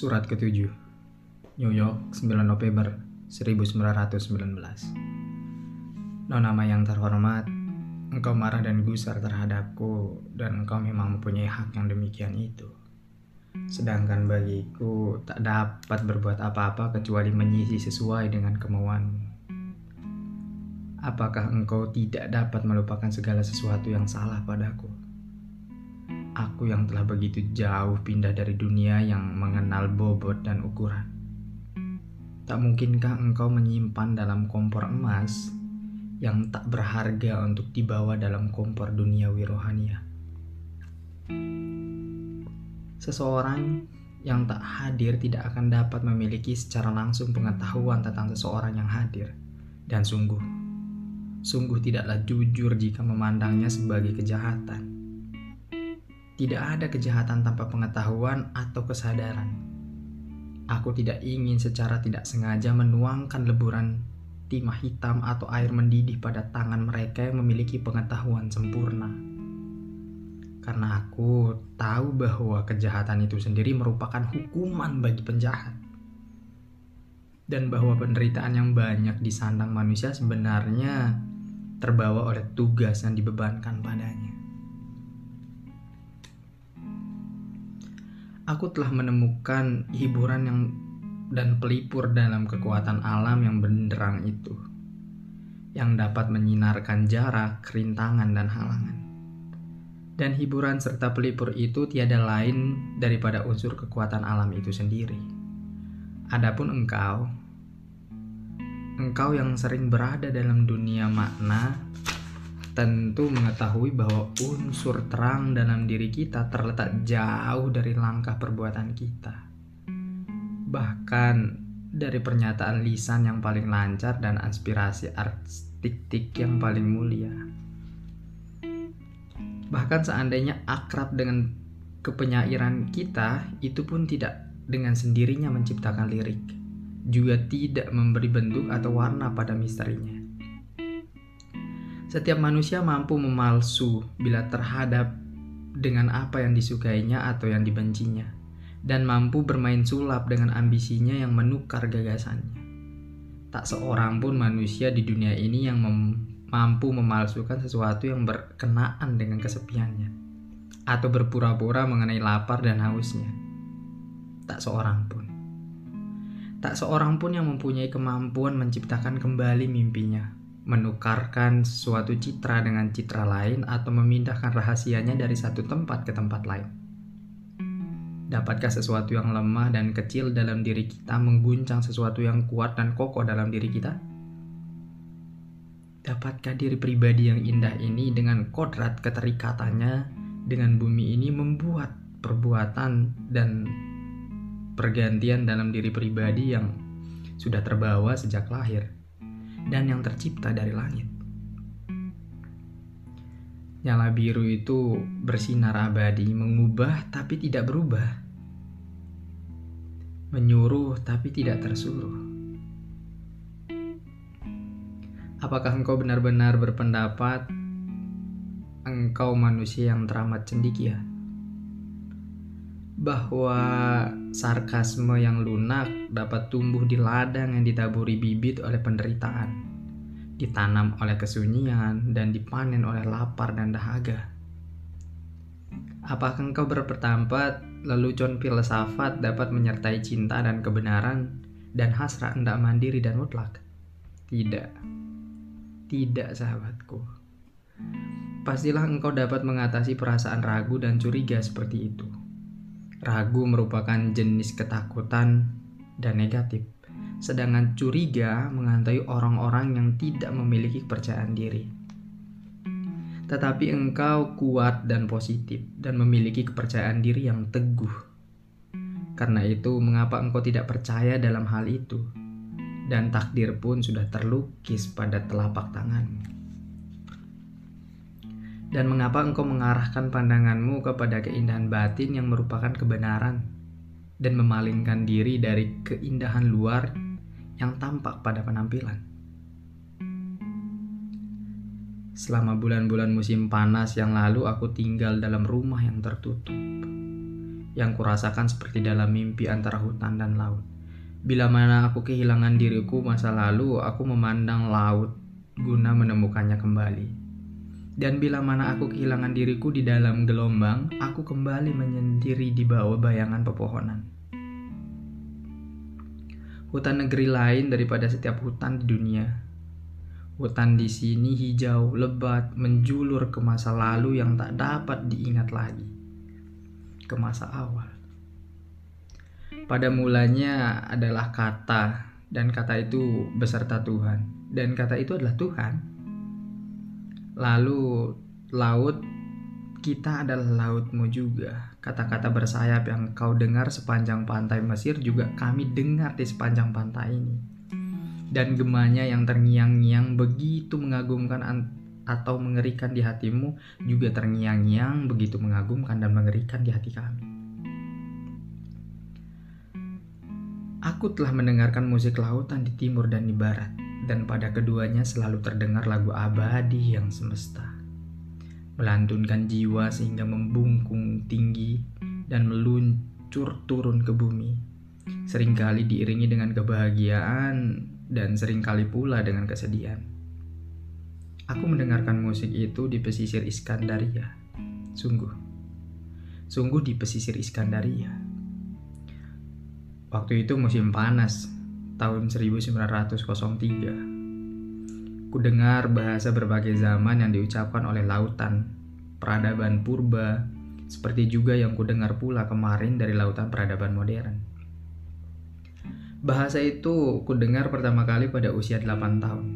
Surat ketujuh New York 9 November 1919 Nona yang terhormat Engkau marah dan gusar terhadapku Dan engkau memang mempunyai hak yang demikian itu. Sedangkan bagiku tak dapat berbuat apa-apa kecuali menyisi sesuai dengan kemauanmu. Apakah engkau tidak dapat melupakan segala sesuatu yang salah padaku? Aku yang telah begitu jauh pindah dari dunia yang mengenal bobot dan ukuran. Tak mungkinkah engkau menyimpan dalam kompor emas yang tak berharga untuk dibawa dalam kompor dunia wirohania? Seseorang yang tak hadir tidak akan dapat memiliki secara langsung pengetahuan tentang seseorang yang hadir. Dan sungguh, sungguh tidaklah jujur jika memandangnya sebagai kejahatan tidak ada kejahatan tanpa pengetahuan atau kesadaran. Aku tidak ingin secara tidak sengaja menuangkan leburan timah hitam atau air mendidih pada tangan mereka yang memiliki pengetahuan sempurna. Karena aku tahu bahwa kejahatan itu sendiri merupakan hukuman bagi penjahat. Dan bahwa penderitaan yang banyak disandang manusia sebenarnya terbawa oleh tugas yang dibebankan padanya. Aku telah menemukan hiburan yang dan pelipur dalam kekuatan alam yang benderang itu, yang dapat menyinarkan jarak, kerintangan, dan halangan. Dan hiburan serta pelipur itu tiada lain daripada unsur kekuatan alam itu sendiri. Adapun engkau, engkau yang sering berada dalam dunia makna tentu mengetahui bahwa unsur terang dalam diri kita terletak jauh dari langkah perbuatan kita. Bahkan dari pernyataan lisan yang paling lancar dan aspirasi artistik yang paling mulia. Bahkan seandainya akrab dengan kepenyairan kita, itu pun tidak dengan sendirinya menciptakan lirik, juga tidak memberi bentuk atau warna pada misterinya. Setiap manusia mampu memalsu bila terhadap dengan apa yang disukainya atau yang dibencinya, dan mampu bermain sulap dengan ambisinya yang menukar gagasannya. Tak seorang pun manusia di dunia ini yang mem mampu memalsukan sesuatu yang berkenaan dengan kesepiannya, atau berpura-pura mengenai lapar dan hausnya. Tak seorang pun. Tak seorang pun yang mempunyai kemampuan menciptakan kembali mimpinya, menukarkan suatu citra dengan citra lain atau memindahkan rahasianya dari satu tempat ke tempat lain. Dapatkah sesuatu yang lemah dan kecil dalam diri kita mengguncang sesuatu yang kuat dan kokoh dalam diri kita? Dapatkah diri pribadi yang indah ini dengan kodrat keterikatannya dengan bumi ini membuat perbuatan dan pergantian dalam diri pribadi yang sudah terbawa sejak lahir? Dan yang tercipta dari langit. Nyala biru itu bersinar abadi, mengubah tapi tidak berubah. Menyuruh tapi tidak tersuruh. Apakah engkau benar-benar berpendapat engkau manusia yang teramat cendikia? Bahwa sarkasme yang lunak dapat tumbuh di ladang yang ditaburi bibit oleh penderitaan ditanam oleh kesunyian, dan dipanen oleh lapar dan dahaga. Apakah engkau berpendapat lelucon filsafat dapat menyertai cinta dan kebenaran dan hasrat hendak mandiri dan mutlak? Tidak. Tidak, sahabatku. Pastilah engkau dapat mengatasi perasaan ragu dan curiga seperti itu. Ragu merupakan jenis ketakutan dan negatif sedangkan curiga mengantai orang-orang yang tidak memiliki kepercayaan diri. Tetapi engkau kuat dan positif dan memiliki kepercayaan diri yang teguh. Karena itu, mengapa engkau tidak percaya dalam hal itu? Dan takdir pun sudah terlukis pada telapak tanganmu. Dan mengapa engkau mengarahkan pandanganmu kepada keindahan batin yang merupakan kebenaran dan memalingkan diri dari keindahan luar yang tampak pada penampilan. Selama bulan-bulan musim panas yang lalu, aku tinggal dalam rumah yang tertutup, yang kurasakan seperti dalam mimpi antara hutan dan laut. Bila mana aku kehilangan diriku masa lalu, aku memandang laut guna menemukannya kembali. Dan bila mana aku kehilangan diriku di dalam gelombang, aku kembali menyendiri di bawah bayangan pepohonan. Hutan negeri lain daripada setiap hutan di dunia. Hutan di sini hijau, lebat, menjulur ke masa lalu yang tak dapat diingat lagi. Ke masa awal. Pada mulanya adalah kata, dan kata itu beserta Tuhan, dan kata itu adalah Tuhan. Lalu laut kita adalah lautmu juga. Kata-kata bersayap yang kau dengar sepanjang pantai Mesir juga kami dengar di sepanjang pantai ini. Dan gemanya yang terngiang-ngiang begitu mengagumkan atau mengerikan di hatimu juga terngiang-ngiang begitu mengagumkan dan mengerikan di hati kami. Aku telah mendengarkan musik lautan di timur dan di barat, dan pada keduanya selalu terdengar lagu abadi yang semesta melantunkan jiwa sehingga membungkung tinggi dan meluncur turun ke bumi. Seringkali diiringi dengan kebahagiaan dan sering kali pula dengan kesedihan. Aku mendengarkan musik itu di pesisir Iskandaria. Sungguh. Sungguh di pesisir Iskandaria. Waktu itu musim panas, tahun 1903 Ku dengar bahasa berbagai zaman yang diucapkan oleh lautan, peradaban purba, seperti juga yang ku dengar pula kemarin dari lautan peradaban modern. Bahasa itu ku dengar pertama kali pada usia 8 tahun.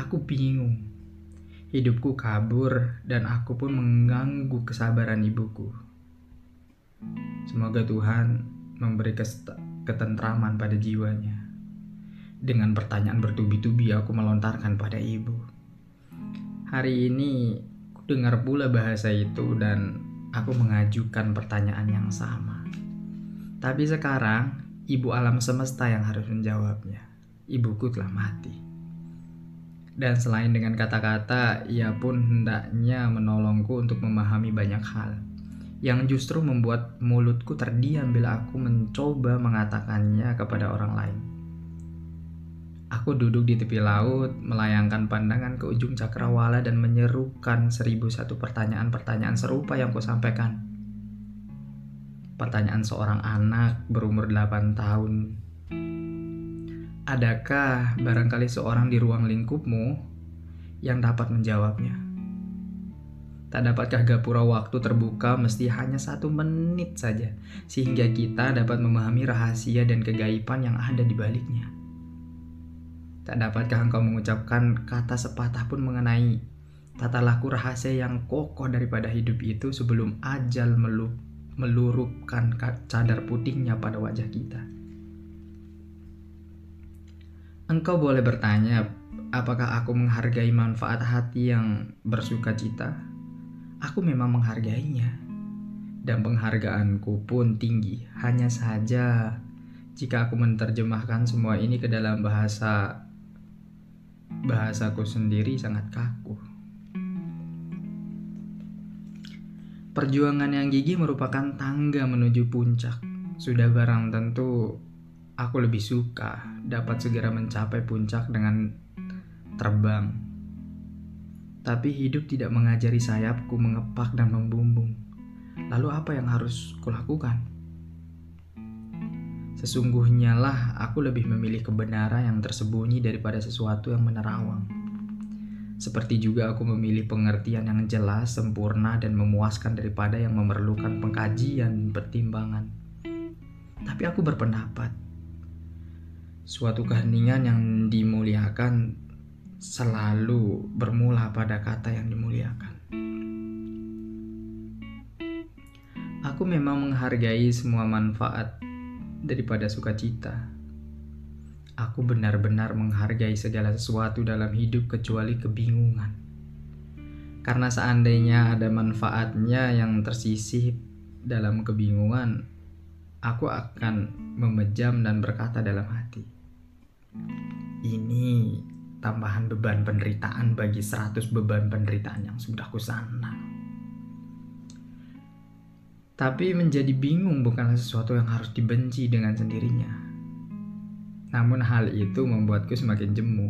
Aku bingung. Hidupku kabur dan aku pun mengganggu kesabaran ibuku. Semoga Tuhan memberi ketentraman pada jiwanya. Dengan pertanyaan bertubi-tubi aku melontarkan pada ibu. Hari ini dengar pula bahasa itu dan aku mengajukan pertanyaan yang sama. Tapi sekarang ibu alam semesta yang harus menjawabnya. Ibuku telah mati. Dan selain dengan kata-kata, ia pun hendaknya menolongku untuk memahami banyak hal yang justru membuat mulutku terdiam bila aku mencoba mengatakannya kepada orang lain. Aku duduk di tepi laut, melayangkan pandangan ke ujung cakrawala dan menyerukan seribu satu pertanyaan-pertanyaan serupa yang kusampaikan. Pertanyaan seorang anak berumur 8 tahun. Adakah barangkali seorang di ruang lingkupmu yang dapat menjawabnya? Tak dapatkah gapura waktu terbuka mesti hanya satu menit saja, sehingga kita dapat memahami rahasia dan kegaiban yang ada di baliknya? Tak dapatkah engkau mengucapkan kata sepatah pun mengenai tata laku rahasia yang kokoh daripada hidup itu sebelum ajal melup, melurupkan cadar putihnya pada wajah kita? Engkau boleh bertanya, apakah aku menghargai manfaat hati yang bersuka cita? Aku memang menghargainya. Dan penghargaanku pun tinggi. Hanya saja jika aku menerjemahkan semua ini ke dalam bahasa bahasaku sendiri sangat kaku. Perjuangan yang gigih merupakan tangga menuju puncak. Sudah barang tentu aku lebih suka dapat segera mencapai puncak dengan terbang. Tapi hidup tidak mengajari sayapku mengepak dan membumbung. Lalu apa yang harus kulakukan? Sesungguhnya lah aku lebih memilih kebenaran yang tersembunyi daripada sesuatu yang menerawang. Seperti juga aku memilih pengertian yang jelas, sempurna, dan memuaskan daripada yang memerlukan pengkajian pertimbangan. Tapi aku berpendapat, suatu keheningan yang dimuliakan selalu bermula pada kata yang dimuliakan. Aku memang menghargai semua manfaat daripada sukacita. Aku benar-benar menghargai segala sesuatu dalam hidup kecuali kebingungan. Karena seandainya ada manfaatnya yang tersisih dalam kebingungan, aku akan memejam dan berkata dalam hati, ini tambahan beban penderitaan bagi seratus beban penderitaan yang sudah kusandang. Tapi menjadi bingung bukanlah sesuatu yang harus dibenci dengan sendirinya. Namun hal itu membuatku semakin jemu.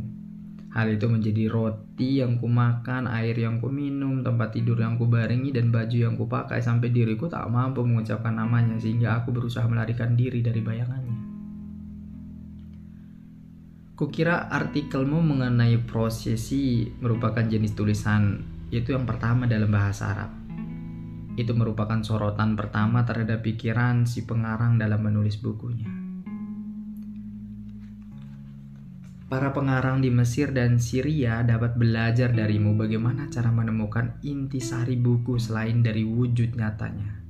Hal itu menjadi roti yang kumakan, air yang kuminum, tempat tidur yang kubarengi, dan baju yang kupakai sampai diriku tak mampu mengucapkan namanya sehingga aku berusaha melarikan diri dari bayangannya. Kukira artikelmu mengenai prosesi merupakan jenis tulisan itu yang pertama dalam bahasa Arab. Itu merupakan sorotan pertama terhadap pikiran si pengarang dalam menulis bukunya. Para pengarang di Mesir dan Syria dapat belajar darimu bagaimana cara menemukan intisari buku selain dari wujud nyatanya.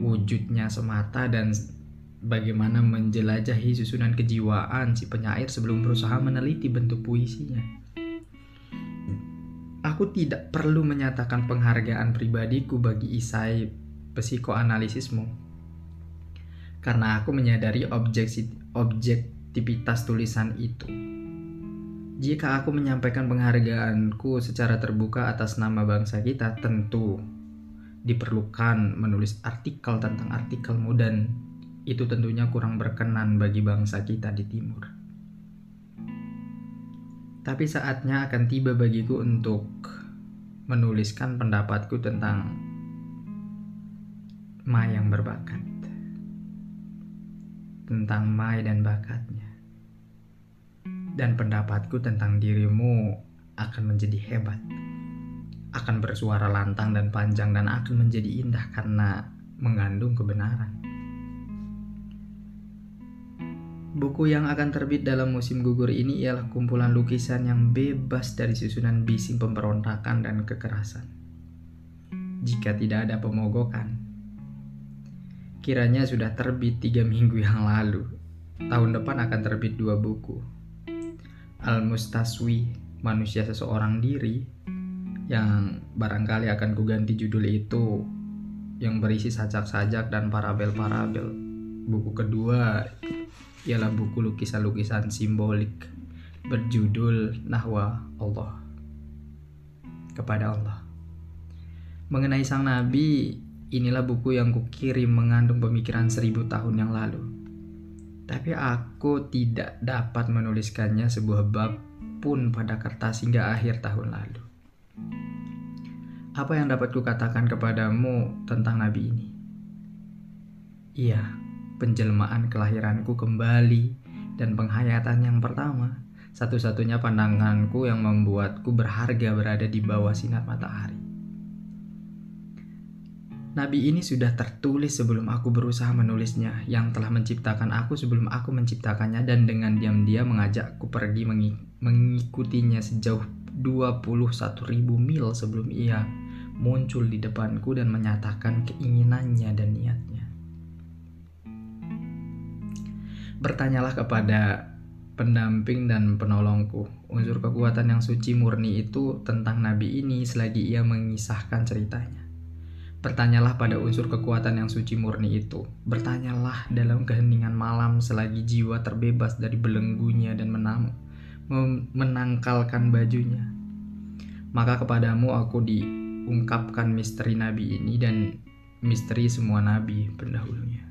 Wujudnya semata dan bagaimana menjelajahi susunan kejiwaan si penyair sebelum berusaha meneliti bentuk puisinya. Aku tidak perlu menyatakan penghargaan pribadiku bagi isai psikoanalisismu. Karena aku menyadari objek objek aktivitas tulisan itu. Jika aku menyampaikan penghargaanku secara terbuka atas nama bangsa kita, tentu diperlukan menulis artikel tentang artikelmu dan itu tentunya kurang berkenan bagi bangsa kita di timur. Tapi saatnya akan tiba bagiku untuk menuliskan pendapatku tentang Ma yang berbakat tentang Mai dan bakatnya. Dan pendapatku tentang dirimu akan menjadi hebat. Akan bersuara lantang dan panjang dan akan menjadi indah karena mengandung kebenaran. Buku yang akan terbit dalam musim gugur ini ialah kumpulan lukisan yang bebas dari susunan bising pemberontakan dan kekerasan. Jika tidak ada pemogokan, kiranya sudah terbit tiga minggu yang lalu. Tahun depan akan terbit dua buku. Al-Mustaswi, Manusia Seseorang Diri, yang barangkali akan kuganti judul itu yang berisi sajak-sajak dan parabel-parabel. Buku kedua ialah buku lukisan-lukisan simbolik berjudul Nahwa Allah kepada Allah. Mengenai sang nabi, Inilah buku yang kukirim mengandung pemikiran seribu tahun yang lalu. Tapi aku tidak dapat menuliskannya sebuah bab pun pada kertas hingga akhir tahun lalu. Apa yang dapat kukatakan kepadamu tentang nabi ini? Iya, penjelmaan kelahiranku kembali dan penghayatan yang pertama, satu-satunya pandanganku yang membuatku berharga berada di bawah sinar matahari. Nabi ini sudah tertulis sebelum aku berusaha menulisnya, yang telah menciptakan aku sebelum aku menciptakannya dan dengan diam-diam mengajakku pergi mengikutinya sejauh 21 ribu mil sebelum ia muncul di depanku dan menyatakan keinginannya dan niatnya. Bertanyalah kepada pendamping dan penolongku, unsur kekuatan yang suci murni itu tentang nabi ini selagi ia mengisahkan ceritanya. Bertanyalah pada unsur kekuatan yang suci murni itu. Bertanyalah dalam keheningan malam selagi jiwa terbebas dari belenggunya dan menang, menangkalkan bajunya. Maka kepadamu aku diungkapkan misteri nabi ini dan misteri semua nabi pendahulunya.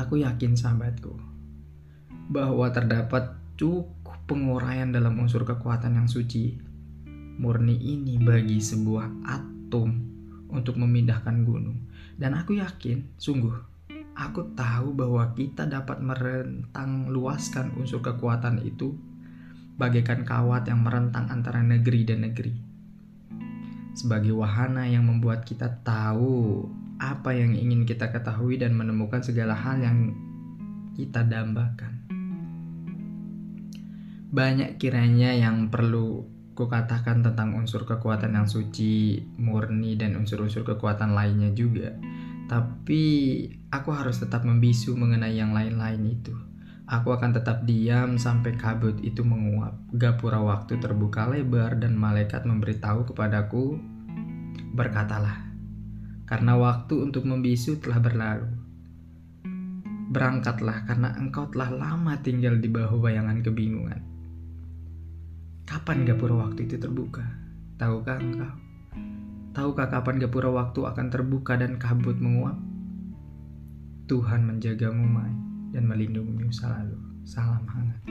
Aku yakin sahabatku bahwa terdapat cukup penguraian dalam unsur kekuatan yang suci murni ini bagi sebuah atom untuk memindahkan gunung. Dan aku yakin, sungguh, aku tahu bahwa kita dapat merentang luaskan unsur kekuatan itu bagaikan kawat yang merentang antara negeri dan negeri. Sebagai wahana yang membuat kita tahu apa yang ingin kita ketahui dan menemukan segala hal yang kita dambakan. Banyak kiranya yang perlu kukatakan tentang unsur kekuatan yang suci, murni, dan unsur-unsur kekuatan lainnya juga. Tapi aku harus tetap membisu mengenai yang lain-lain itu. Aku akan tetap diam sampai kabut itu menguap. Gapura waktu terbuka lebar dan malaikat memberitahu kepadaku, berkatalah, karena waktu untuk membisu telah berlalu. Berangkatlah karena engkau telah lama tinggal di bawah bayangan kebingungan Kapan gapura waktu itu terbuka? Tahukah engkau? Tahukah kapan gapura waktu akan terbuka dan kabut menguap? Tuhan menjagamu, Mai, dan melindungimu selalu. Salam hangat.